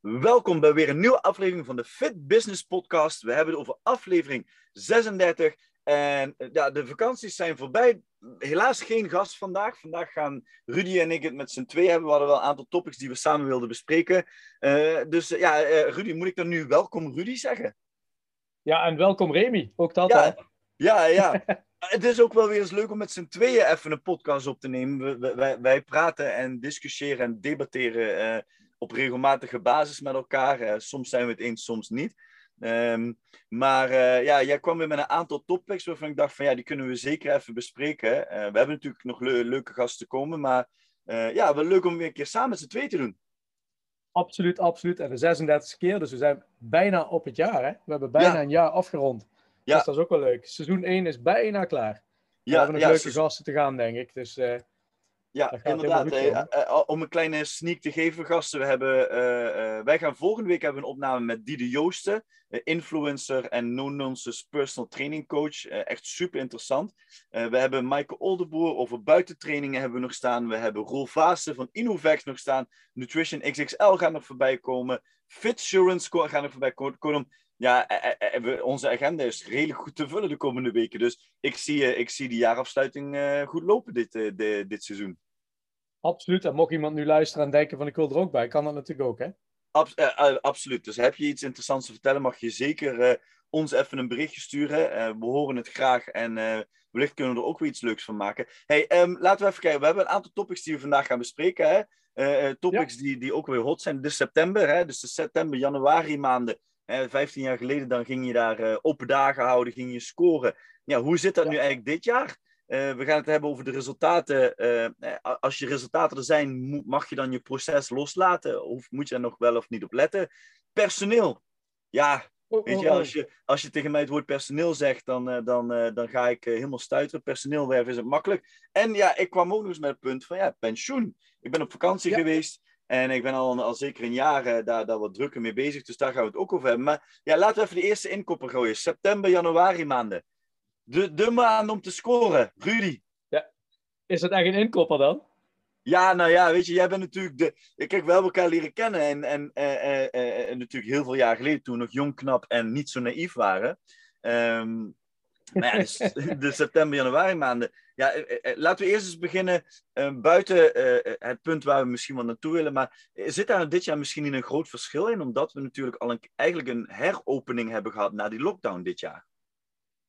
Welkom bij weer een nieuwe aflevering van de Fit Business Podcast. We hebben het over aflevering 36. En eh, ja, de vakanties zijn voorbij. Helaas geen gast vandaag. Vandaag gaan Rudy en ik het met z'n twee hebben. We hadden wel een aantal topics die we samen wilden bespreken. Eh, dus eh, ja, Rudy, moet ik dan nu welkom Rudy zeggen? Ja, en welkom Remy. Ook dat Ja. hè? Ja, ja. Het is ook wel weer eens leuk om met z'n tweeën even een podcast op te nemen. We- wij, wij praten en discussiëren en debatteren op regelmatige basis met elkaar. Eh, soms zijn we het eens, soms niet. Ehm, maar eh, ja, jij kwam weer met een aantal topics waarvan ik dacht van ja, die kunnen we zeker even bespreken. Eh, we hebben natuurlijk nog le- leuke gasten komen, maar ja, wel leuk om weer een keer samen met z'n tweeën te doen. Absoluut, absoluut. En de 36 keer, dus we zijn bijna op het jaar. Hè? We hebben bijna Ja. een jaar afgerond. Ja. Dus dat is ook wel leuk. Seizoen 1 is bijna klaar. we hebben nog ja, leuke gasten te gaan, denk ik. Dus Ja, inderdaad. eh, eh, om een kleine sneak te geven, gasten. We hebben, eh, wij gaan volgende week hebben een opname met Diede Joosten, influencer en no-nonsense personal training coach. Echt super interessant. We hebben Maaike Oldeboer over buitentrainingen hebben we nog staan. We hebben Roel Vaassen van Innovex nog staan. Nutrition XXL gaat nog voorbij komen. Fitsurance gaat nog voorbij komen. Ja, eh, eh, eh, we- onze agenda is redelijk goed te vullen de komende weken. Dus ik zie, ik zie die jaarafsluiting goed lopen dit, de- dit seizoen. absoluut. En mocht iemand nu luisteren en denken van ik wil er ook bij, kan dat natuurlijk ook. Hè? Abs- absoluut. Dus heb je iets interessants te vertellen, mag je zeker ons even een berichtje sturen. We horen het graag en wellicht kunnen we er ook weer iets leuks van maken. Hey, ehm, laten we even kijken. We hebben een aantal topics die we vandaag gaan bespreken. Hè? Topics die, die ook weer hot zijn. De september, hè? dus de september, januari maanden. Hè? 15 jaar geleden dan ging je daar eh, open dagen houden, ging je scoren. Ja, hoe zit dat Ja. nu eigenlijk dit jaar? Eh, we gaan het hebben over de resultaten. Eh, als je resultaten er zijn, mag je dan je proces loslaten? Of moet je er nog wel of niet op letten? Personeel. Ja, Oh, weet oh, je, oh. als je, als je tegen mij het woord personeel zegt, dan, dan, dan ga ik helemaal stuiteren. Personeel werven is het makkelijk. En ja, ik kwam ook nog eens met het punt van ja, pensioen. Ik ben op vakantie Ja. geweest. En ik ben al, al zeker een jaar eh, daar, daar wat drukker mee bezig. Dus daar gaan we het ook over hebben. Maar ja, laten we even de eerste inkopper gooien. September, januari maanden. De, de maanden om te scoren. Rudy. Is het echt een inkopper dan? Ja, nou ja, weet je, jij bent natuurlijk de. Kijk, we hebben elkaar leren kennen. En, en eh, eh, natuurlijk heel veel jaar geleden, toen we nog jong, knap en niet zo naïef waren. Ehm, maar ja, dus, de september, januari maanden. Ja, eh, eh, laten we eerst eens beginnen eh, buiten eh, het punt waar we misschien wel naartoe willen. Maar eh, zit daar dit jaar misschien in een groot verschil in? Omdat we natuurlijk al een, eigenlijk een heropening hebben gehad na die lockdown dit jaar.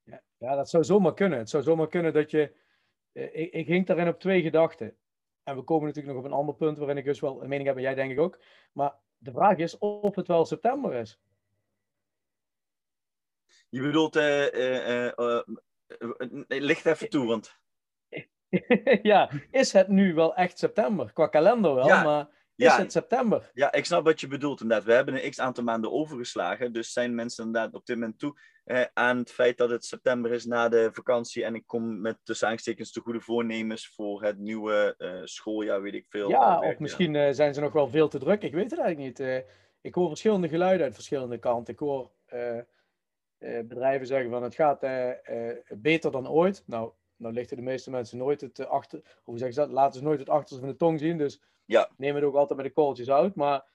Ja, ja, dat zou zomaar kunnen. Het zou zomaar kunnen dat je. eh, ik, ik hing daarin op twee gedachten. En we komen natuurlijk nog op een ander punt waarin ik dus wel een mening heb, en jij denk ik ook. Maar de vraag is of het wel september is. Je bedoelt, eh, eh, eh, eh, eh, licht even toe, want. ja, is het nu wel echt september? Qua kalender wel, Ja, maar is ja. het september? Ja, ik snap wat je bedoelt inderdaad. We hebben een x aantal maanden overgeslagen. Dus zijn mensen inderdaad op dit moment toe eh, aan het feit dat het september is na de vakantie. En ik kom met tussen aanstekens de goede voornemens voor het nieuwe eh, schooljaar, weet ik veel. Ja, of misschien eh, zijn ze nog wel veel te druk. Ik weet het eigenlijk niet. Eh, ik hoor verschillende geluiden uit verschillende kanten. Ik hoor bedrijven zeggen van het gaat beter dan ooit. Nou, nou lichten de meeste mensen nooit het eh, achter... Hoe zeggen ze dat? Laten ze nooit het achterste van de tong zien. Dus Ja. neem het ook altijd met de kooltjes uit. Maar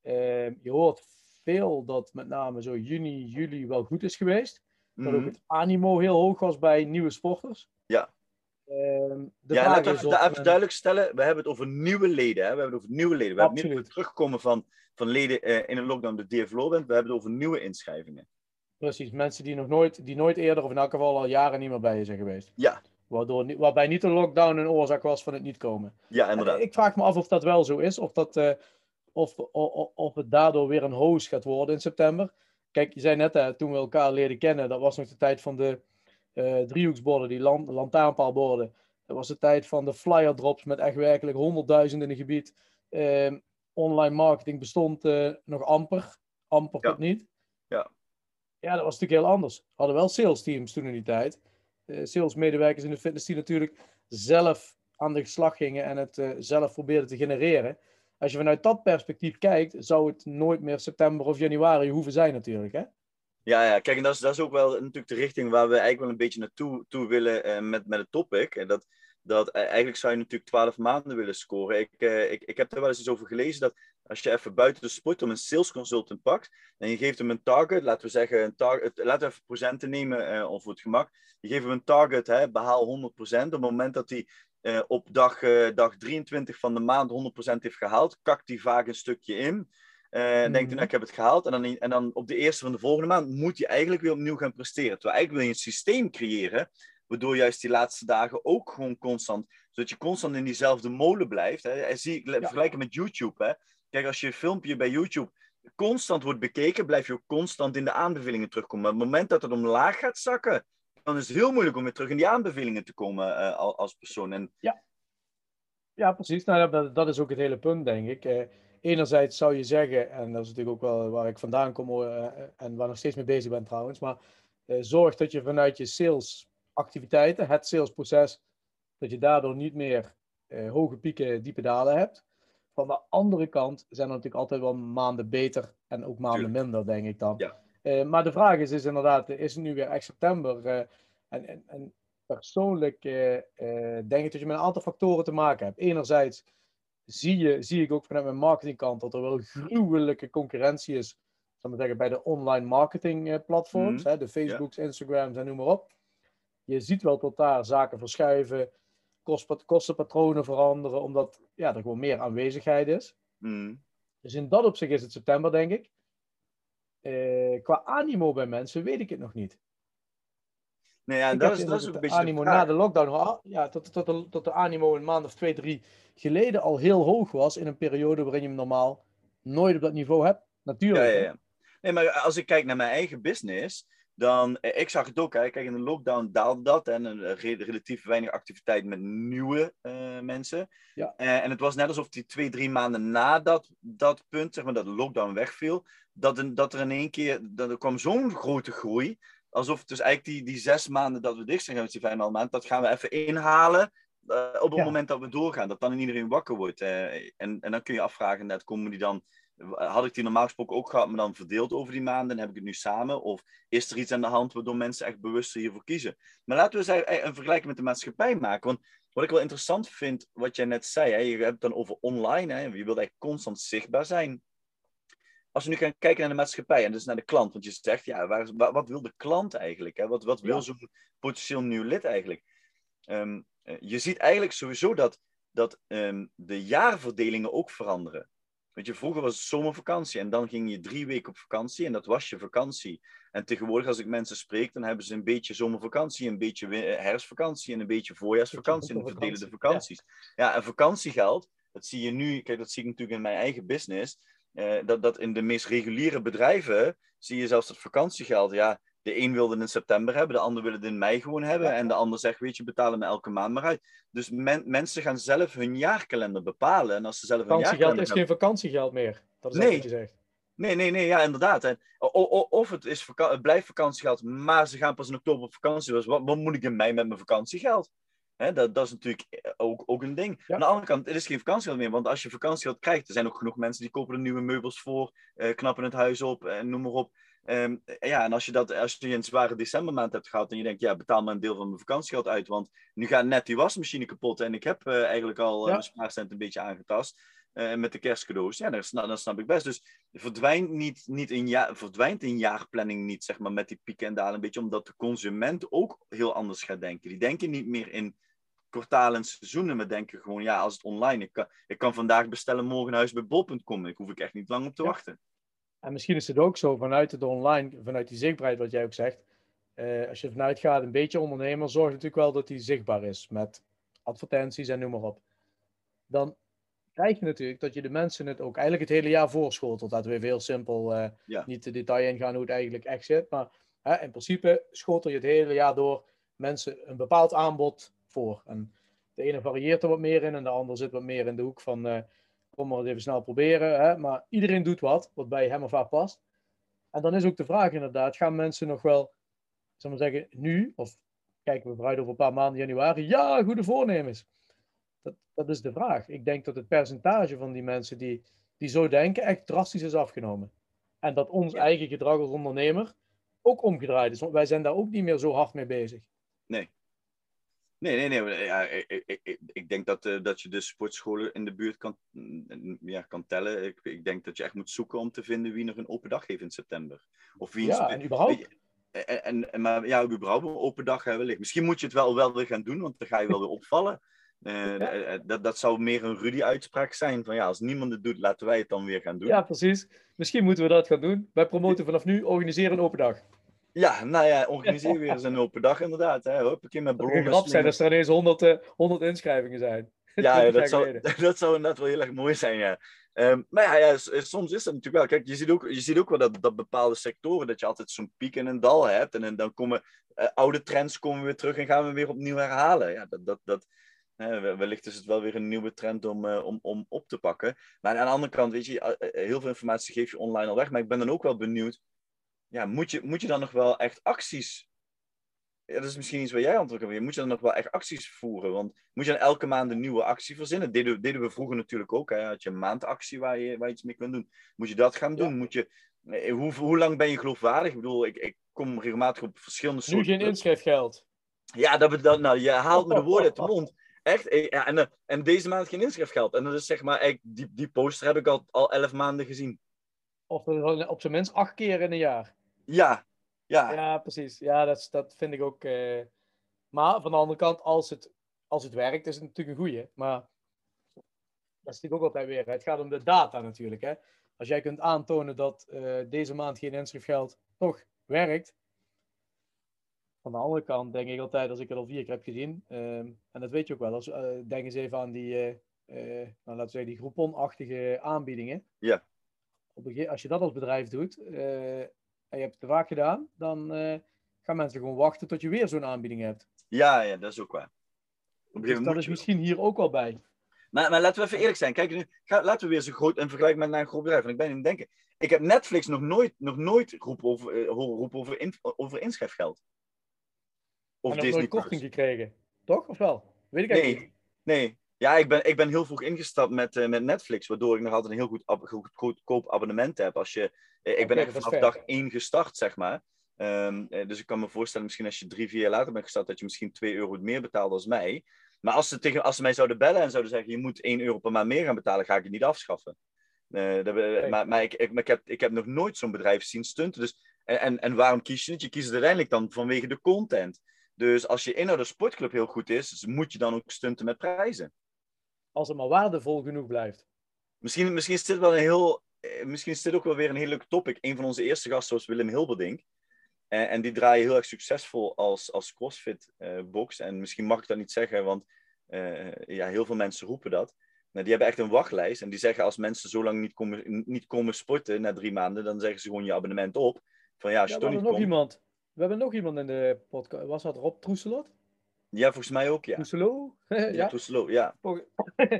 eh, je hoort veel dat met name zo juni, juli wel goed is geweest. Dat ook Mhm. het animo heel hoog was bij nieuwe sporters. Ja. Ehm, de ja, laten we even, of men- duidelijk stellen. We hebben het over nieuwe leden. Hè? We hebben het over nieuwe leden. We hebben niet het terugkomen van, van leden eh, in een lockdown de DF bent. We hebben het over nieuwe inschrijvingen. Precies, mensen die nog nooit, die nooit eerder, of in elk geval al jaren niet meer bij je zijn geweest. Ja, Waardoor, waarbij niet de lockdown een oorzaak was van het niet komen. ja En inderdaad. ik vraag me af of dat wel zo is, of, dat, eh, of, o- o- of het daardoor weer een hoos gaat worden in september. Kijk, je zei net, hè, toen we elkaar leerden kennen, dat was nog de tijd van de eh, driehoeksborden, die lan lantaarnpaalborden. Dat was de tijd van de flyer drops met echt werkelijk honderdduizenden in het gebied. Ehm, online marketing bestond eh, nog amper, amper Ja. tot niet. Ja. ja, dat was natuurlijk heel anders. We hadden wel sales teams toen in die tijd. Uh, sales medewerkers in de fitness die natuurlijk zelf aan de slag gingen en het uh, zelf probeerden te genereren. Als je vanuit dat perspectief kijkt, zou het nooit meer september of januari hoeven zijn natuurlijk. Hè? Ja, ja, kijk, en dat is, dat is ook wel natuurlijk de richting waar we eigenlijk wel een beetje naartoe toe willen uh, met, met het topic. En dat, dat eigenlijk zou je natuurlijk 12 maanden willen scoren. Ik, ik, ik heb er wel eens over gelezen dat als je even buiten de sport om een sales consultant pakt en je geeft hem een target, laten we zeggen, een target, laten we even procenten nemen uh, voor het gemak. Je geeft hem een target, hè, behaal 100%. Op het moment dat hij uh, op dag, dag 23 van de maand 100% heeft gehaald, kakt hij vaak een stukje in. Uh, mm -hmm. Denkt hij, nou, ik heb het gehaald. En dan, en dan op de eerste van de volgende maand moet je eigenlijk weer opnieuw gaan presteren. Terwijl eigenlijk wil je een systeem creëren, waardoor juist die laatste dagen ook gewoon constant, zodat je constant in diezelfde molen blijft. Hè. En zie, ja. Vergelijken met YouTube. Hè. Kijk, als je een filmpje bij YouTube constant wordt bekeken, blijf je ook constant in de aanbevelingen terugkomen. Maar op het moment dat het omlaag gaat zakken, dan is het heel moeilijk om weer terug in die aanbevelingen te komen uh, als persoon. En... Ja. ja, precies. Nou, dat, dat, is ook het hele punt, denk ik. Uh, enerzijds zou je zeggen, en dat is natuurlijk ook wel waar ik vandaan kom uh, en waar nog steeds mee bezig ben trouwens, maar zorg dat je vanuit je salesactiviteiten, het salesproces, dat je daardoor niet meer hoge pieken, diepe dalen hebt. Van de andere kant zijn er natuurlijk altijd wel maanden beter en ook maanden Tuurlijk. minder, denk ik dan. Ja. Uh, maar de vraag is, is inderdaad, is het nu weer echt september? Uh, en, en, en, persoonlijk denk ik dat je met een aantal factoren te maken hebt. Enerzijds zie, je, zie ik ook vanuit mijn marketingkant dat er wel gruwelijke concurrentie is zal maar zeggen, bij de online marketing platforms, mm. hè, de Facebooks. Instagrams en noem maar op. Je ziet wel tot daar zaken verschuiven, kost, kostenpatronen veranderen, omdat ja, er gewoon meer aanwezigheid is. Mm. Dus in dat opzicht is het september, denk ik. Uh, qua animo bij mensen weet ik het nog niet. Nee, ja, dat is, dat is een beetje animo na de lockdown. Ja, tot, tot, de, tot de animo een maand of twee, drie geleden al heel hoog was. In een periode waarin je hem normaal nooit op dat niveau hebt. Natuurlijk. Ja, ja, ja. Nee, maar als ik kijk naar mijn eigen business. Dan, eh, ik zag het ook, hè. kijk in de lockdown daalde dat en een relatief weinig activiteit met nieuwe uh, mensen. Ja. Uh, en het was net alsof die twee, drie maanden na dat, dat punt, zeg maar, dat de lockdown wegviel, dat, een, dat er in één keer, dat er kwam zo'n grote groei, alsof dus eigenlijk die, die zes maanden dat we dicht zijn geweest, die vijf maanden, dat gaan we even inhalen uh, op het ja. moment dat we doorgaan, dat dan iedereen wakker wordt. en, en dan kun je afvragen, net komen die dan had ik die normaal gesproken ook gehad, maar dan verdeeld over die maanden? Heb ik het nu samen? Of is er iets aan de hand waardoor mensen echt bewust hiervoor kiezen? Maar laten we eens een vergelijking met de maatschappij maken. Want wat ik wel interessant vind, wat jij net zei, hè, je hebt het dan over online, hè, je wilt eigenlijk constant zichtbaar zijn. Als we nu gaan kijken naar de maatschappij en dus naar de klant, want je zegt, ja, waar, wat wil de klant eigenlijk? Hè? Wat, wat wil ja. zo'n potentieel nieuw lid eigenlijk? Um, je ziet eigenlijk sowieso dat, dat um, de jaarverdelingen ook veranderen. Weet je, vroeger was het zomervakantie en dan ging je drie weken op vakantie en dat was je vakantie. En tegenwoordig, als ik mensen spreek, dan hebben ze een beetje zomervakantie, een beetje herfstvakantie en een beetje voorjaarsvakantie. En dan verdelen de vakanties. Ja. ja, en vakantiegeld, dat zie je nu, kijk, dat zie ik natuurlijk in mijn eigen business. Uh, dat, dat in de meest reguliere bedrijven zie je zelfs dat vakantiegeld, ja, de een wilde het in september hebben, de ander wil het in mei gewoon hebben. En de ander zegt, weet je, betalen me elke maand maar uit. Dus men, mensen gaan zelf hun jaarkalender bepalen. En als ze zelf hun jaarkalender is geen vakantiegeld meer. Dat is nee. wat je zegt. Nee, nee, nee, ja, inderdaad. En, of het, is het blijft vakantiegeld, maar ze gaan pas in oktober op vakantie. Dus wat, wat moet ik in mei met mijn vakantiegeld? Dat, dat is natuurlijk ook, ook een ding. Ja. Aan de andere kant, het is geen vakantiegeld meer. Want als je vakantiegeld krijgt, er zijn ook genoeg mensen die kopen er nieuwe meubels voor, uh, knappen het huis op en noem maar op. Um, ja, en als je, dat, als je een zware decembermaand hebt gehad en je denkt, ja, betaal maar een deel van mijn vakantiegeld uit, want nu gaat net die wasmachine kapot en ik heb uh, eigenlijk al ja. mijn spaarcent een beetje aangetast uh, met de kerstcadeaus. Ja, dat snap, dat snap ik best. Dus verdwijnt, niet, niet in jaar, verdwijnt in jaarplanning niet, zeg maar, met die pieken en dalen, een beetje omdat de consument ook heel anders gaat denken. Die denken niet meer in kwartalen en seizoenen, maar denken gewoon, ja, als het online, ik kan, ik kan vandaag bestellen, morgen huis bij bol.com, ik hoef ik echt niet lang op te ja. wachten. En misschien is het ook zo vanuit het online, vanuit die zichtbaarheid, wat jij ook zegt. Uh, als je vanuit gaat, een beetje ondernemer, zorg natuurlijk wel dat die zichtbaar is met advertenties en noem maar op. Dan krijg je natuurlijk dat je de mensen het ook eigenlijk het hele jaar voorschotelt. Laten we even heel simpel, uh, ja. niet de detail ingaan hoe het eigenlijk echt zit. Maar uh, in principe schotel je het hele jaar door mensen een bepaald aanbod voor. En de ene varieert er wat meer in en de ander zit wat meer in de hoek van kom maar even snel proberen. Hè? Maar iedereen doet wat, wat bij hem of haar past. En dan is ook de vraag inderdaad, gaan mensen nog wel, zal maar zeggen, nu, of kijken we vooruit over een paar maanden januari, ja, goede voornemens. Dat, dat is de vraag. Ik denk dat het percentage van die mensen die, die zo denken echt drastisch is afgenomen. En dat ons eigen gedrag als ondernemer ook omgedraaid is. Want wij zijn daar ook niet meer zo hard mee bezig. Nee. Nee, nee. Ja, ik, ik, ik denk dat, uh, dat je de sportscholen in de buurt kan, mm, ja, kan tellen. Ik, ik denk dat je echt moet zoeken om te vinden wie nog een open dag heeft in september. Of wie ja, en überhaupt. En, en, maar ja, überhaupt een open dag hebben wellicht. Misschien moet je het wel, wel weer gaan doen, want dan ga je wel weer opvallen. Uh, ja. dat, dat zou meer een Rudy-uitspraak zijn. Van ja, als niemand het doet, laten wij het dan weer gaan doen. Ja, precies. Misschien moeten we dat gaan doen. Wij promoten vanaf nu, organiseren een open dag. Ja, nou ja, organiseer weer eens een open dag inderdaad. Hè. Hoppakee, met ballonnen. Het grap zijn als er ineens 100, uh, 100 inschrijvingen zijn. Ja, dat, zou, dat zou inderdaad wel heel erg mooi zijn, ja. Um, maar ja, ja, soms is dat natuurlijk wel. Kijk, je ziet ook, je ziet ook wel dat, dat bepaalde sectoren, dat je altijd zo'n piek en een dal hebt. En, en dan komen uh, oude trends komen weer terug en gaan we weer opnieuw herhalen. Ja, dat, dat, dat, uh, wellicht is het wel weer een nieuwe trend om, uh, om, om op te pakken. Maar aan de andere kant, weet je, heel veel informatie geef je online al weg. Maar ik ben dan ook wel benieuwd, ja, moet, je, moet je dan nog wel echt acties ja, dat is misschien iets waar jij antwoord op hebt. Moet je dan nog wel echt acties voeren? Want moet je dan elke maand een nieuwe actie verzinnen? Deden, deden we vroeger natuurlijk ook. Hè? Had je een maandactie waar je, waar je iets mee kunt doen. Moet je dat gaan doen? Ja. Moet je, eh, hoe, hoe lang ben je geloofwaardig? Ik bedoel, ik, ik kom regelmatig op verschillende soorten... Nu geen inschrijfgeld. Ja, dat, dat, nou, je haalt me de woorden uit de mond. Echt? Eh, ja, en, eh, en deze maand geen inschrijfgeld. En dat is zeg maar, die, die poster heb ik al, al elf maanden gezien. Of op zijn minst acht keer in een jaar. Ja, ja. ja, precies. Ja, dat, dat vind ik ook. Uh... Maar van de andere kant, als het, als het werkt, is het natuurlijk een goeie. Maar dat is natuurlijk ook altijd weer. Het gaat om de data natuurlijk. Hè? Als jij kunt aantonen dat uh, deze maand geen inschrijfgeld toch werkt. Van de andere kant denk ik altijd, als ik het al vier keer heb gezien, um, en dat weet je ook wel, als, uh, denk eens even aan die, nou, laten we zeggen, die Groupon-achtige aanbiedingen. Ja. Op een, als je dat als bedrijf doet, en je hebt het te vaak gedaan, dan uh, gaan mensen gewoon wachten tot je weer zo'n aanbieding hebt. Ja, ja, dat is ook waar. Dus dat is misschien hier ook wel bij. Maar, maar laten we even eerlijk zijn. Kijk, nu, ga, laten we weer zo groot en vergelijken met een groot bedrijf. En ik ben in het denken. Ik heb Netflix nog nooit, nog nooit roepen over, uh, horen roepen over, in, over inschrijfgeld. Of en nooit korting gekregen. Toch? Of wel? Weet ik eigenlijk nee, niet. Nee. Ja, ik ben, ik ben heel vroeg ingestapt met, uh, met Netflix, waardoor ik nog altijd een heel goed, ab goed, goedkoop abonnement heb. Als je, uh, ik ben echt vanaf dag één gestart, zeg maar. Um, uh, dus ik kan me voorstellen, misschien als je drie, vier jaar later bent gestart, dat je misschien 2 euro meer betaalt als mij. Maar als ze, tegen, als ze mij zouden bellen en zouden zeggen, je moet 1 euro per maand meer gaan betalen, ga ik het niet afschaffen. Dat. Maar, maar, ik, ik, ik, heb, ik heb nog nooit zo'n bedrijf zien stunten. Dus, en, en, waarom kies je het? Je kiest het uiteindelijk dan vanwege de content. Dus als je inhoud de sportclub heel goed is, moet je dan ook stunten met prijzen als het maar waardevol genoeg blijft. Misschien, misschien is dit wel een heel. Eh, misschien is dit ook wel weer een heel leuk topic. Een van onze eerste gasten was Willem Hilberdink. En, en die draaien heel erg succesvol als, als CrossFit uh, box. En misschien mag ik dat niet zeggen, want uh, ja, heel veel mensen roepen dat. Maar die hebben echt een wachtlijst. En die zeggen als mensen zo lang niet komen, niet komen sporten na drie maanden, dan zeggen ze gewoon je abonnement op. Van ja, als je ja, toch niet nog komt... iemand. We hebben nog iemand in de podcast. Was dat Rob Troeselot? Ja, volgens mij ook, ja. Troeselo? ja. Troeselo, ja. Vol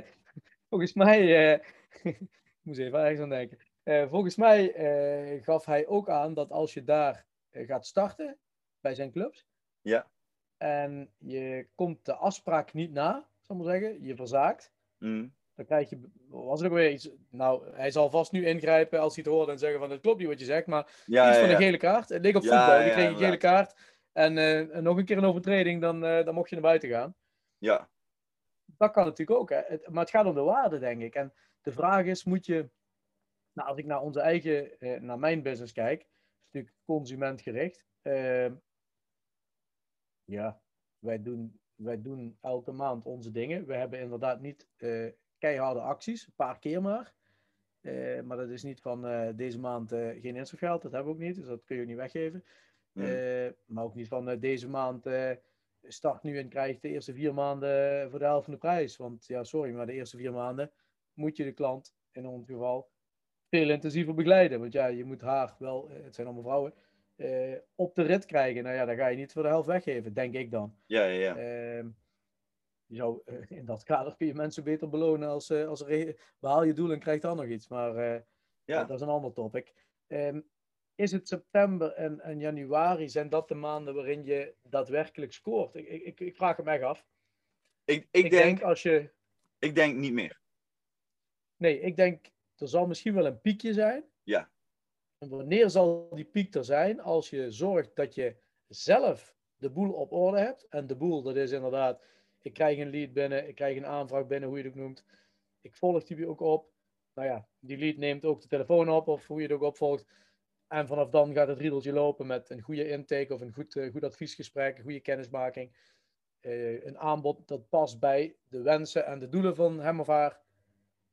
volgens mij, uh, ik moest even ergens aan denken. Uh, volgens mij uh, gaf hij ook aan dat als je daar gaat starten, bij zijn clubs, ja. en je komt de afspraak niet na, zal ik maar zeggen, je verzaakt, mm. dan krijg je, was er ook weer iets, nou, hij zal vast nu ingrijpen als hij het hoort en zeggen van, het klopt niet wat je zegt, maar ja, iets ja, van ja. een gele kaart. Het leek op voetbal, je kreeg een gele kaart. En uh, nog een keer een overtreding, dan, uh, dan mocht je naar buiten gaan. Ja. Dat kan natuurlijk ook. Hè. Het, maar het gaat om de waarde, denk ik. En de vraag is, moet je... Nou, als ik naar onze eigen, uh, naar mijn business kijk, is natuurlijk consumentgericht. Ehm, ja, wij doen, wij doen elke maand onze dingen. We hebben inderdaad niet keiharde acties, een paar keer maar. maar dat is niet van deze maand geen inschrijfgeld, dat hebben we ook niet. Dus dat kun je ook niet weggeven. Uh, maar ook niet van uh, deze maand uh, start nu en krijgt de eerste vier maanden voor de helft van de prijs. Want ja, sorry, maar de eerste vier maanden moet je de klant in ons geval veel intensiever begeleiden. Want ja, je moet haar wel, het zijn allemaal vrouwen, op de rit krijgen. Nou ja, dan ga je niet voor de helft weggeven, denk ik dan. Ja, ja, ja. Ehm, je zou, in dat kader kun je mensen beter belonen als, als behaal je doel en krijg dan nog iets. Maar ja. dat is een ander topic. Um, is het september en, en januari, zijn dat de maanden waarin je daadwerkelijk scoort? Ik, ik, ik vraag het mij af. Ik, ik, Ik denk, denk als je. ik denk niet meer. Nee, ik denk er zal misschien wel een piekje zijn. Ja. En wanneer zal die piek er zijn? Als je zorgt dat je zelf de boel op orde hebt. En de boel, dat is inderdaad, ik krijg een lead binnen, ik krijg een aanvraag binnen, hoe je het ook noemt. Ik volg die ook op. Nou ja, die lead neemt ook de telefoon op, of hoe je het ook opvolgt. En vanaf dan gaat het riedeltje lopen met een goede intake of een goed, eh, goed adviesgesprek, een goede kennismaking. Eh, een aanbod dat past bij de wensen en de doelen van hem of haar.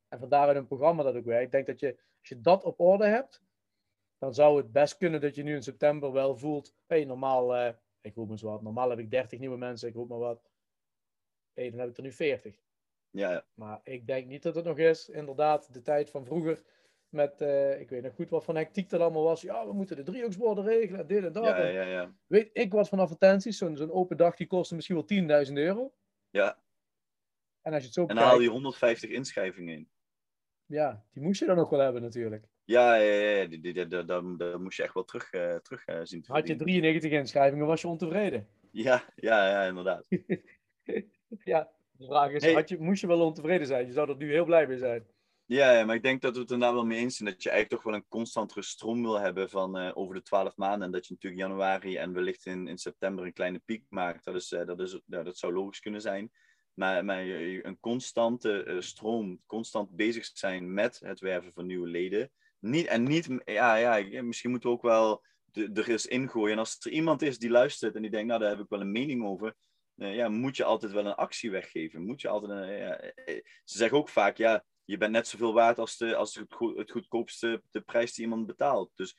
En van daaruit een programma dat ook werkt. Ik denk dat je, als je dat op orde hebt, dan zou het best kunnen dat je nu in september wel voelt. Hé, hey, normaal, eh, ik roep maar eens wat. Normaal heb ik 30 nieuwe mensen, ik roep maar wat. Hé, dan heb ik er nu 40. Ja, ja. Maar ik denk niet dat het nog is. Inderdaad, de tijd van vroeger. Met, eh, ik weet nog goed wat van hectiek er allemaal was. Ja, we moeten de driehoeksborden regelen. en Dit en dat. ja, ja, ja. Weet ik wat van advertenties. Zo'n zo'n open dag die kostte misschien wel 10.000 euro. ja. En als je het zo En dan haal je 150 inschrijvingen in. ja, die moest je dan ook wel hebben natuurlijk. Ja, ja, ja, daar, daar moest je echt wel terug, eh, terug eh, zien te Had je verdienen. 93 inschrijvingen, was je ontevreden. Ja, ja, ja, inderdaad. Ja, de vraag is, Hey. had je, moest je wel ontevreden zijn? Je zou er nu heel blij mee zijn. Ja, maar ik denk dat we het er nou wel mee eens zijn dat je eigenlijk toch wel een constantere stroom wil hebben van eh, over de twaalf maanden. En dat je natuurlijk januari en wellicht in, in september een kleine piek maakt. Dat, is, eh, dat, is, dat zou logisch kunnen zijn. Maar, maar een constante eh, stroom, constant bezig zijn met het werven van nieuwe leden. Niet, en niet, ja, ja, misschien moeten we ook wel de, er eens ingooien. En als er iemand is die luistert en die denkt, nou daar heb ik wel een mening over. ja, moet je altijd wel een actie weggeven. Moet je altijd een, ze zeggen ook vaak, ja, je bent net zoveel waard als, de, als het, goed, het goedkoopste de prijs die iemand betaalt. Dus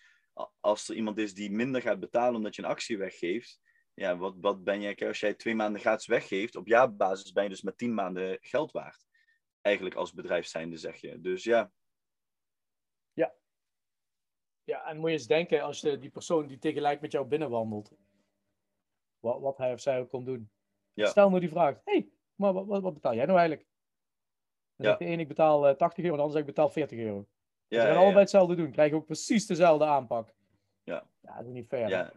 als er iemand is die minder gaat betalen omdat je een actie weggeeft, ja, wat, wat ben je, kijk, als jij twee maanden gratis weggeeft, op jaarbasis ben je dus met tien maanden geld waard. Eigenlijk als bedrijf zijnde, zeg je. Dus ja, Ja, en moet je eens denken, als je die persoon die tegelijk met jou binnenwandelt, wat, wat hij of zij ook kon doen. Ja. Stel nou die vraagt, hé, hey, maar wat, wat, wat betaal jij nou eigenlijk? Ja. de een, ik betaal eh, 80 euro, en de ander ik betaal 40 euro. ja, Ze gaan ja, allebei hetzelfde doen, krijgen ook precies dezelfde aanpak. Ja. Ja, dat is niet fair. Ja,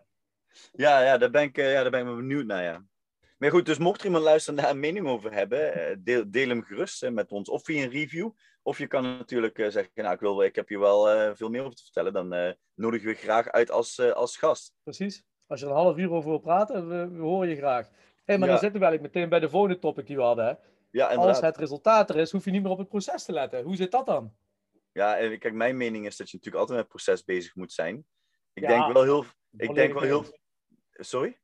ja, ja, daar, ben ik, eh, ja daar ben ik wel benieuwd naar, ja. Maar goed, dus mocht er iemand luisteren en daar een mening over hebben, eh, deel, deel hem gerust eh, met ons. Of via een review. Of je kan natuurlijk eh, zeggen, nou, ik, wil, ik heb hier wel eh, veel meer over te vertellen. Dan eh nodigen we je graag uit als, eh, als gast. Precies. Als je er een half uur over wil praten, we, we horen je graag. Hé, maar Ja. dan zitten we eigenlijk meteen bij de volgende topic die we hadden. Hè? Ja, Als het resultaat er is, hoef je niet meer op het proces te letten. Hoe zit dat dan? Ja, en kijk, mijn mening is dat je natuurlijk altijd met het proces bezig moet zijn. Ik Ja, denk wel heel... Ik denk wel heel... Sorry?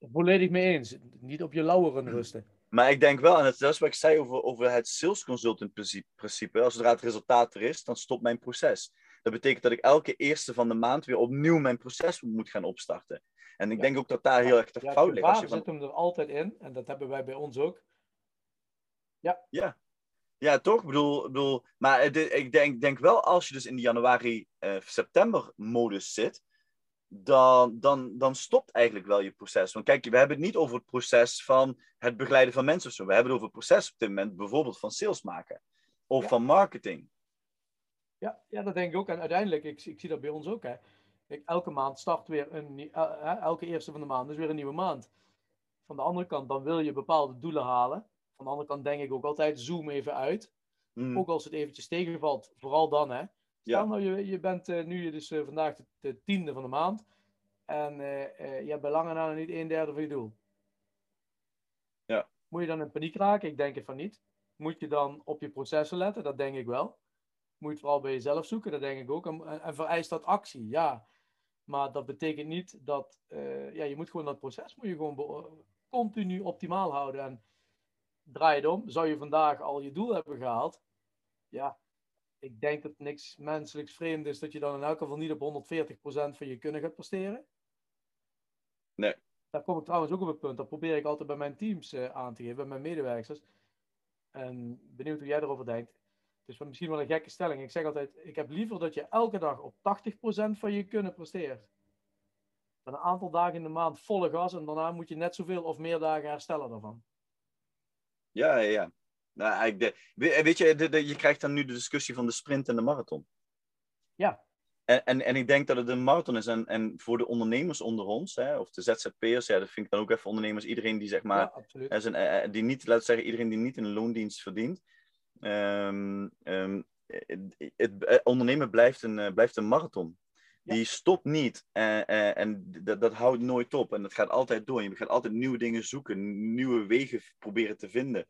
Volledig mee eens. Niet op je lauweren rusten. Maar ik denk wel, en dat is wat ik zei over, over het sales consultant principe. Als zodra het resultaat er is, dan stopt mijn proces. Dat betekent dat ik elke eerste van de maand weer opnieuw mijn proces moet gaan opstarten. En ik Ja. denk ook dat daar heel erg de Ja, fout ligt. Als je van, zit hem er altijd in. En dat hebben wij bij ons ook. Ja, toch? Ik bedoel, bedoel maar het- ik denk, denk wel als je dus in de januari-september-modus zit, dan, dan, dan stopt eigenlijk wel je proces. Want kijk, we hebben het niet over het proces van het begeleiden van mensen of zo. We hebben het over het proces op dit moment bijvoorbeeld van sales maken of Ja. van marketing. Ja, ja, dat denk ik ook. En uiteindelijk, ik, ik zie dat bij ons ook. Hè. Kijk, elke maand start weer een el- hè, elke eerste van de maand is weer een nieuwe maand. Van de andere kant, dan wil je bepaalde doelen halen. Van de andere kant denk ik ook altijd, zoom even uit. Hmm, Ook als het eventjes tegenvalt, vooral dan hè. Stel Ja. nou, je, je bent eh, nu dus eh, vandaag de, de tiende van de maand. En eh, je hebt bij lange na niet een derde van je doel. Ja. Moet je dan in paniek raken? Ik denk het van niet. Moet je dan op je processen letten? Dat denk ik wel. Moet je het vooral bij jezelf zoeken? Dat denk ik ook. En, en- en vereist dat actie? Ja. Maar dat betekent niet dat... ja, je moet gewoon dat proces moet je gewoon continu optimaal houden. En draai het om. Zou je vandaag al je doel hebben gehaald? Ja, ik denk dat niks menselijks vreemd is dat je dan in elk geval niet op 140% van je kunnen gaat presteren. Nee. Daar kom ik trouwens ook op het punt. Dat probeer ik altijd bij mijn teams eh, aan te geven, bij mijn medewerkers. En benieuwd hoe jij erover denkt. Het is misschien wel een gekke stelling. Ik zeg altijd, ik heb liever dat je elke dag op 80% van je kunnen presteert. Dan een aantal dagen in de maand volle gas en daarna moet je net zoveel of meer dagen herstellen daarvan. Ja, ja, ja. Nou, ik de, we- weet je, de, de- je krijgt dan nu de discussie van de sprint en de marathon. Ja. en, en, en ik denk dat het een marathon is. En, en voor de ondernemers onder ons, hè, of de ZZP'ers, ja, dat vind ik dan ook even ondernemers, iedereen die zeg maar, ja, zijn, eh, eh, die niet, laten zeggen, iedereen die niet in een loondienst verdient. Ehm, ehm, het, het, eh, ondernemen blijft een, eh, blijft een marathon. Die stopt niet eh, en dat, dat houdt nooit op. En dat gaat altijd door. Je gaat altijd nieuwe dingen zoeken, nieuwe wegen proberen te vinden.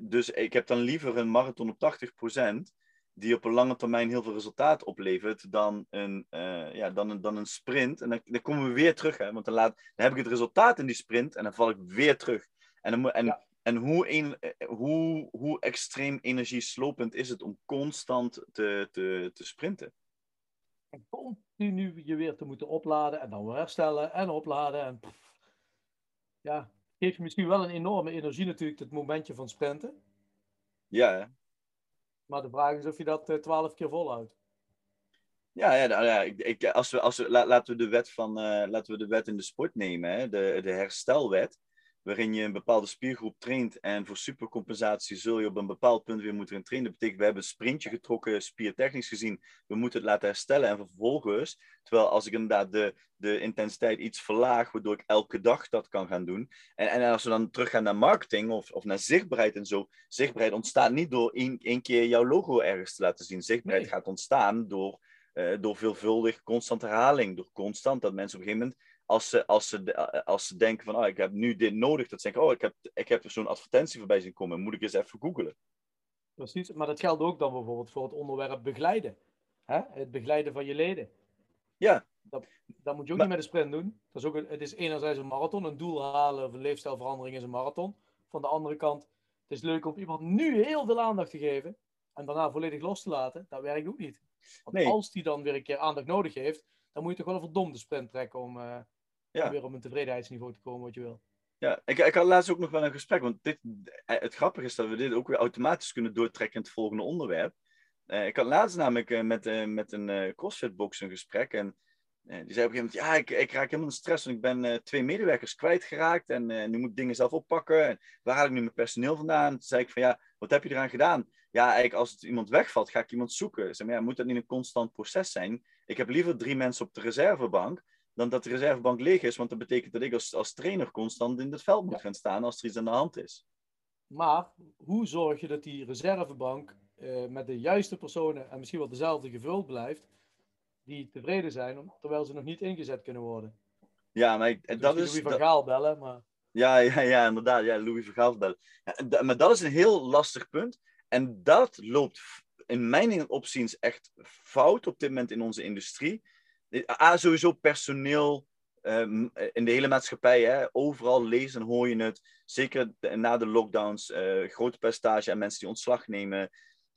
Dus ik heb dan liever een marathon op 80%, die op een lange termijn heel veel resultaat oplevert, dan een, eh, ja, dan een, dan een sprint. En dan, dan komen we weer terug, hè, want dan, laat, dan heb ik het resultaat in die sprint en dan val ik weer terug. En, dan, en, Ja. en hoe, een, hoe, hoe extreem energieslopend is het om constant te, te, te sprinten? En continu je weer te moeten opladen en dan weer herstellen en opladen. En pff. ja, geeft je misschien wel een enorme energie natuurlijk, het momentje van sprinten. Ja, hè? Maar de vraag is of je dat eh, twaalf keer volhoudt. Ja, ja, nou ja ik, ik, als we, als we, la- laten, we de wet van, eh, laten we de wet in de sport nemen, hè? De, de herstelwet, waarin je een bepaalde spiergroep traint en voor supercompensatie zul je op een bepaald punt weer moeten gaan trainen. Dat betekent, we hebben een sprintje getrokken, spiertechnisch gezien, we moeten het laten herstellen en vervolgens, terwijl als ik inderdaad de, de intensiteit iets verlaag, waardoor ik elke dag dat kan gaan doen. En, en als we dan teruggaan naar marketing of, of naar zichtbaarheid en zo, zichtbaarheid ontstaat niet door één, één keer jouw logo ergens te laten zien. Zichtbaarheid Nee. gaat ontstaan door eh, door veelvuldig constant herhaling. Door constant dat mensen op een gegeven moment, als ze, als ze, de- eh, als ze denken van, oh, ik heb nu dit nodig, dat ze denken, oh, ik heb, ik heb zo'n advertentie voorbij zien komen, moet ik eens even googlen. Precies, maar dat geldt ook dan bijvoorbeeld voor het onderwerp begeleiden. Hè? Het begeleiden van je leden. Ja. Dat, dat moet je ook Maar- niet met een sprint doen. Dat is ook een- het is enerzijds een marathon, een doel halen of een leefstijlverandering is een marathon. Van de andere kant, het is leuk om iemand nu heel veel aandacht te geven en daarna volledig los te laten. Dat werkt ook niet. Want Nee. als die dan weer een keer aandacht nodig heeft, dan moet je toch wel een verdomde sprint trekken om, eh, Ja. om weer op een tevredenheidsniveau te komen wat je wil. Ja, ik, ik had laatst ook nog wel een gesprek, want dit, eh, het grappige is dat we dit ook weer automatisch kunnen doortrekken in het volgende onderwerp. Eh, ik had laatst namelijk met, met een CrossFit-box een gesprek en die zei op een gegeven moment, ja, ik, ik raak helemaal in stress, want ik ben twee medewerkers kwijtgeraakt en nu moet ik dingen zelf oppakken. En waar haal ik nu mijn personeel vandaan? Toen zei ik van, ja, wat heb je eraan gedaan? Ja, eigenlijk als het iemand wegvalt, ga ik iemand zoeken. Zei, maar ja, moet dat niet een constant proces zijn? Ik heb liever drie mensen op de reservebank dan dat de reservebank leeg is, want dat betekent dat ik als, als trainer constant in het veld moet gaan staan als er iets aan de hand is. Maar hoe zorg je dat die reservebank eh, met de juiste personen en misschien wel dezelfde gevuld blijft, die tevreden zijn, om- terwijl ze nog niet ingezet kunnen worden? Ja, maar ik- en dat is... Louis van Gaal bellen, maar Ja, ja, ja, inderdaad. Ja, Louis Vergaal bellen. Ja, maar dat is een heel lastig punt. En dat loopt in mijn opziens echt fout op dit moment in onze industrie. A, sowieso personeel ehm, in de hele maatschappij. Hè, overal lezen en hoor je het. Zeker na de lockdowns. eh grote percentage aan mensen die ontslag nemen.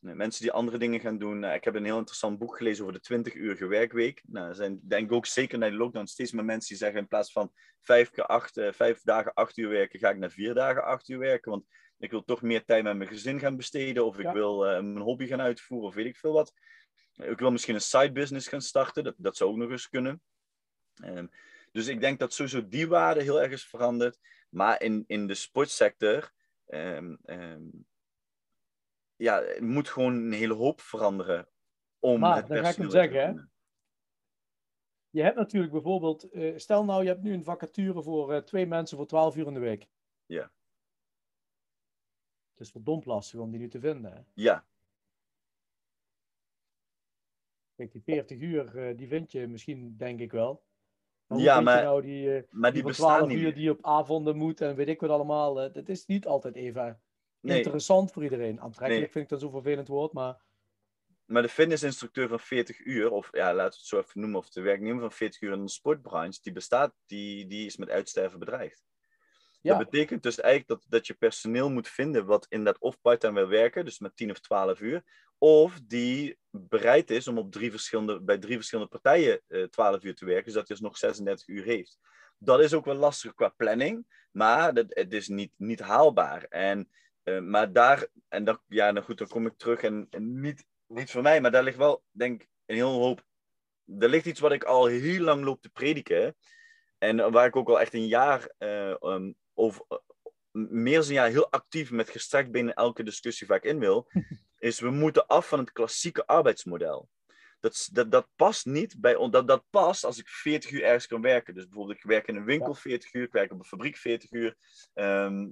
eh, Mensen die andere dingen gaan doen. Eh, ik heb een heel interessant boek gelezen over de 20-uurige werkweek. Nou, er zijn denk ik ook zeker na de lockdown steeds meer mensen die zeggen in plaats van vijf, keer acht, vijf dagen acht uur werken, ga ik naar vier dagen acht uur werken. Want ik wil toch meer tijd met mijn gezin gaan besteden. Of ik Ja. wil eh, mijn hobby gaan uitvoeren, of weet ik veel wat. Ik wil misschien een side business gaan starten. Dat, dat zou ook nog eens kunnen. Ehm, dus ik denk dat sowieso die waarde heel erg is veranderd. Maar in, in de sportsector. ehm, ehm, ja, er moet gewoon een hele hoop veranderen. Om Maar, het dan ga ik hem zeggen, hè. je hebt natuurlijk bijvoorbeeld, eh, stel nou je hebt nu een vacature voor eh, twee mensen voor 12 uur in de week. Ja. Het is verdomd lastig om die nu te vinden. Hè? Ja, Kijk, die 40 uur, eh, die vind je misschien, denk ik wel. Maar Ja, maar- nou die, eh, maar die die bestaan 12 niet uur die op avonden moet en weet ik wat allemaal. dat is niet altijd even Nee. interessant voor iedereen. Aantrekkelijk Nee. vind ik dat zo'n vervelend woord, maar Maar de fitnessinstructeur van 40 uur, of ja, laten we het zo even noemen, of de werknemer van 40 uur in de sportbranche, die bestaat, die, die is met uitsterven bedreigd. Dat betekent dus eigenlijk dat, dat je personeel moet vinden wat inderdaad of part-time wil werken, dus met 10 of 12 uur, of die bereid is om op drie verschillende, bij drie verschillende partijen eh 12 uur te werken, zodat hij dus nog 36 uur heeft. Dat is ook wel lastig qua planning, maar dat, het is niet, niet haalbaar. En, eh, maar daar, en dan, ja, nou goed, dan kom ik terug en, niet, niet voor mij, maar daar ligt wel, denk ik, een heel hoop. Er ligt iets wat ik al heel lang loop te prediken. En waar ik ook al echt een jaar eh, over, uh, meer dan een jaar heel actief met gestrekt binnen elke discussie waar ik in wil, is we moeten af van het klassieke arbeidsmodel. Dat, dat, dat past niet bij ons. Dat, dat past als ik 40 uur ergens kan werken. Dus bijvoorbeeld, ik werk in een winkel 40 uur, ik werk op een fabriek 40 uur. Ehm,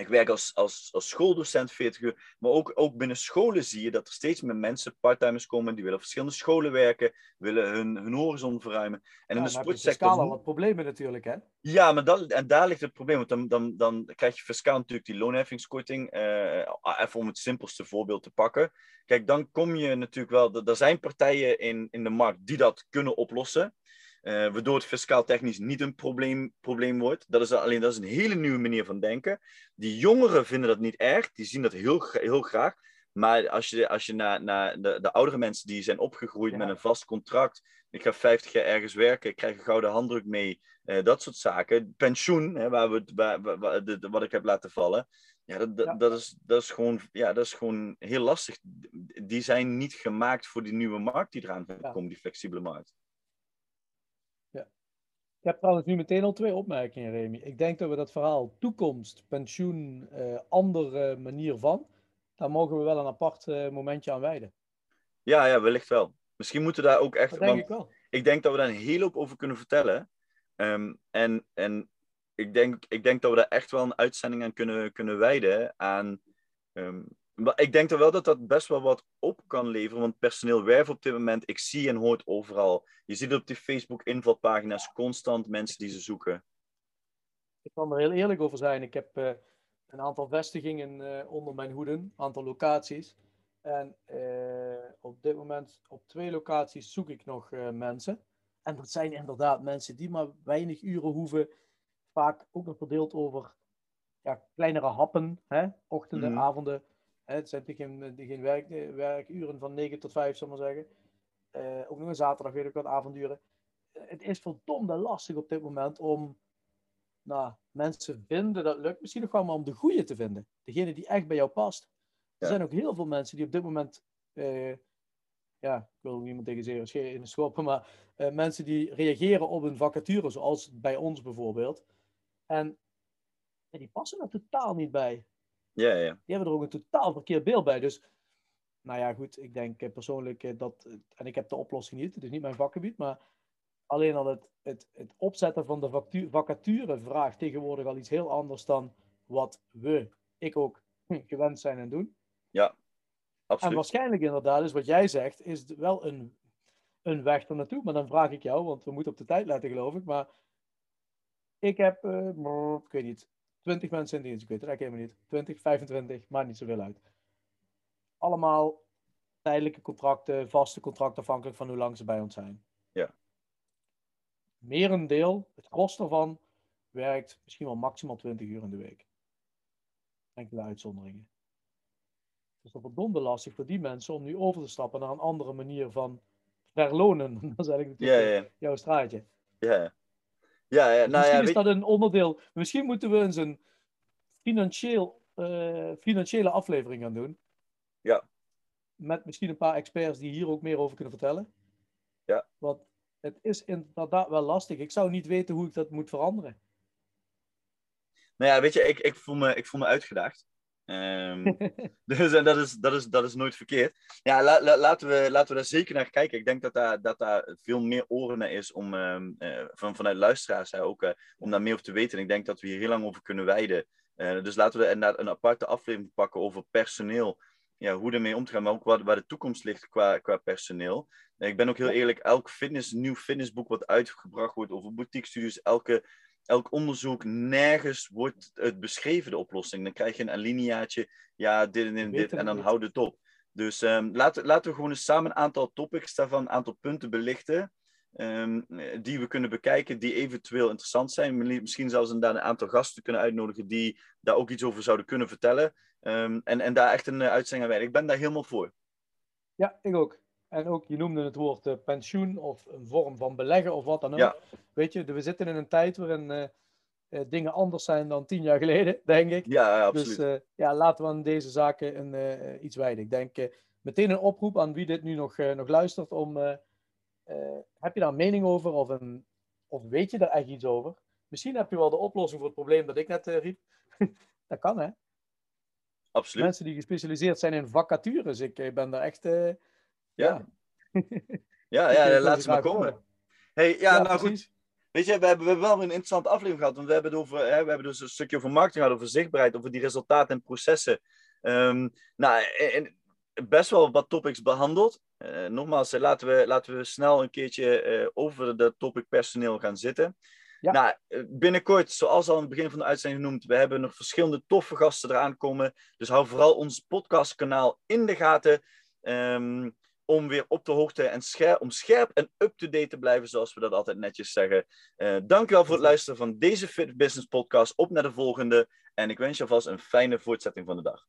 ik werk als, als, als schooldocent 40 uur. Maar ook, ook binnen scholen zie je dat er steeds meer mensen, parttimers komen, die willen op verschillende scholen werken, willen hun, hun horizon verruimen. En in de sportsector. al wat problemen natuurlijk, hè? Ja, maar dat, en daar ligt het probleem. Want dan, dan, dan krijg je fiscaal natuurlijk die loonheffingskorting. Uh, even om het simpelste voorbeeld te pakken. Kijk, dan kom je natuurlijk wel. Er zijn partijen in, in de markt die dat kunnen oplossen. Uh, waardoor het fiscaal technisch niet een probleem, probleem wordt. Dat is alleen dat is een hele nieuwe manier van denken. Die jongeren vinden dat niet erg, die zien dat heel, heel graag. Maar als je, als je naar, naar de, de oudere mensen die zijn opgegroeid met een vast contract. Ik ga 50 jaar ergens werken, ik krijg een gouden handdruk mee. Uh, dat soort zaken. Pensioen, hè, waar we, waar, waar, de, wat ik heb laten vallen. Ja, dat, dat, dat, is, dat, is gewoon, ja, dat is gewoon heel lastig. Die zijn niet gemaakt voor die nieuwe markt die eraan komen, die flexibele markt. Ik heb trouwens nu meteen al twee opmerkingen, Remy. Ik denk dat we dat verhaal toekomst, pensioen, uh, andere manier van, daar mogen we wel een apart uh, momentje aan wijden. Ja, ja, wellicht wel. Misschien moeten we daar ook echt. Dat denk ik wel. Ik denk dat we daar een hele hoop over kunnen vertellen. Um, en en ik, denk, ik denk dat we daar echt wel een uitzending aan kunnen, kunnen wijden. Aan um, maar ik denk er wel dat dat best wel wat op kan leveren. Want personeel werven op dit moment, ik zie en hoort overal. Je ziet op die Facebook-invalpagina's constant mensen die ze zoeken. Ik kan er heel eerlijk over zijn. Ik heb uh, een aantal vestigingen uh, onder mijn hoeden, een aantal locaties. En uh, op dit moment op twee locaties zoek ik nog mensen. En dat zijn inderdaad mensen die maar weinig uren hoeven. Vaak ook nog verdeeld over ja, kleinere happen, hè? ochtenden, mm. avonden het zijn geen, geen werk, werkuren van 9 tot 5, zal ik maar zeggen. Uh, ook nog een zaterdag, weet ik wat, avonduren. het is verdomde lastig op dit moment om nou, mensen vinden. Dat lukt misschien nog wel, maar om de goede te vinden. Degene die echt bij jou past. Er zijn ook heel veel mensen die op dit moment. Uh, ja, ik wil niemand tegen zeer in de schoppen, maar uh, mensen die reageren op een vacature, zoals bij ons bijvoorbeeld. En ja, die passen er totaal niet bij. Ja, ja. Die hebben er ook een totaal verkeerd beeld bij. Dus, nou ja, goed, ik denk eh, persoonlijk eh, dat, en ik heb de oplossing niet, het is niet mijn vakgebied, maar alleen al het, het, het opzetten van de vacature vraagt tegenwoordig al iets heel anders dan wat we, ik ook, gewend zijn en doen. Ja, absoluut. En waarschijnlijk inderdaad is wat jij zegt, is wel een, een weg er naartoe. Maar dan vraag ik jou, want we moeten op de tijd letten geloof ik, maar ik heb, uh, ik weet niet, 20 mensen in dienst. Ik weet het eigenlijk helemaal niet. 20, 25, maakt niet zoveel uit. Allemaal tijdelijke contracten, vaste contracten, afhankelijk van hoe lang ze bij ons zijn. Ja. Merendeel, het kost ervan, werkt misschien wel maximaal 20 uur in de week. Enkele uitzonderingen. Dus dat is verdomde lastig voor die mensen om nu over te stappen naar een andere manier van verlonen. Dat is eigenlijk natuurlijk ja, ja. jouw straatje. Ja, ja, ja, nou misschien ja, is dat een onderdeel. Misschien moeten we eens een financieel, uh, financiële aflevering gaan doen. Ja. Met misschien een paar experts die hier ook meer over kunnen vertellen. Ja. Want het is inderdaad wel lastig. Ik zou niet weten hoe ik dat moet veranderen. Nou ja, weet je, ik, ik, voel, me, ik voel me uitgedaagd. Um, dus en dat is, dat, is, dat is nooit verkeerd. Ja, la, la, laten, we, laten we daar zeker naar kijken. Ik denk dat daar, dat daar veel meer oren naar is om, um, uh, van, vanuit luisteraars hè, ook, uh, om daar meer over te weten. En ik denk dat we hier heel lang over kunnen wijden. Uh, dus laten we inderdaad een aparte aflevering pakken over personeel. Ja, hoe ermee om te gaan, maar ook waar, waar de toekomst ligt qua, qua personeel. ik ben ook heel eerlijk, elk fitness, nieuw fitnessboek wat uitgebracht wordt over boutique studios, elke elk onderzoek, nergens wordt het beschreven, de oplossing. Dan krijg je een alineaatje, ja, dit en dit en dit, en dan houdt het op. Dus um, laten, laten we gewoon eens samen een aantal topics daarvan, een aantal punten belichten, um, die we kunnen bekijken, die eventueel interessant zijn. Misschien zelfs een, een aantal gasten kunnen uitnodigen die daar ook iets over zouden kunnen vertellen. Um, en, en daar echt een uh, uitzending aan Ik ben daar helemaal voor. Ja, ik ook. En ook, je noemde het woord uh, pensioen of een vorm van beleggen of wat dan ook. Ja. Weet je, we zitten in een tijd waarin uh, uh, dingen anders zijn dan tien jaar geleden, denk ik. Ja, absoluut. Dus ja, laten we aan deze zaken een, iets wijden. Ik denk meteen een oproep aan wie dit nu nog, nog luistert om... heb je daar een mening over of, een, of weet je daar echt iets over? Misschien heb je wel de oplossing voor het probleem dat ik net riep. dat kan, hè? Absoluut. Mensen die gespecialiseerd zijn in vacatures. Ik ben daar echt ja. Ja, ja, laat ze maar komen. Hey, ja, Ja, nou goed. Weet je, we hebben, we hebben wel een interessante aflevering gehad. Want we hebben, het over, hè, we hebben dus een stukje over marketing gehad, over zichtbaarheid, over die resultaten en processen. Ehm, nou, en, best wel wat topics behandeld. Eh, nogmaals, eh, laten, we, laten we snel een keertje eh, over de topic personeel gaan zitten. Ja. Nou, binnenkort, zoals al aan het begin van de uitzending genoemd, we hebben nog verschillende toffe gasten eraan komen. Dus hou vooral ons podcastkanaal in de gaten. ehm, om weer op de hoogte en scherp, om scherp en up-to-date te blijven, zoals we dat altijd netjes zeggen. Eh dankjewel voor het luisteren van deze Fit Business podcast. Op naar de volgende. En ik wens je alvast een fijne voortzetting van de dag.